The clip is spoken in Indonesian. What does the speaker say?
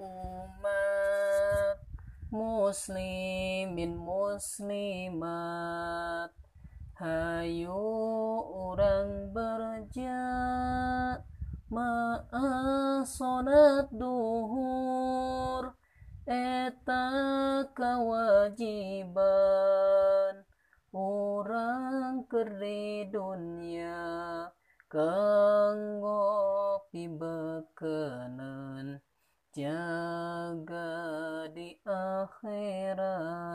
umat muslimin muslimat. Hayu orang berjamaah. Salat duhur. Eta kewajiban orang keri dunia. Kanggo pibekenen jaga di akhirat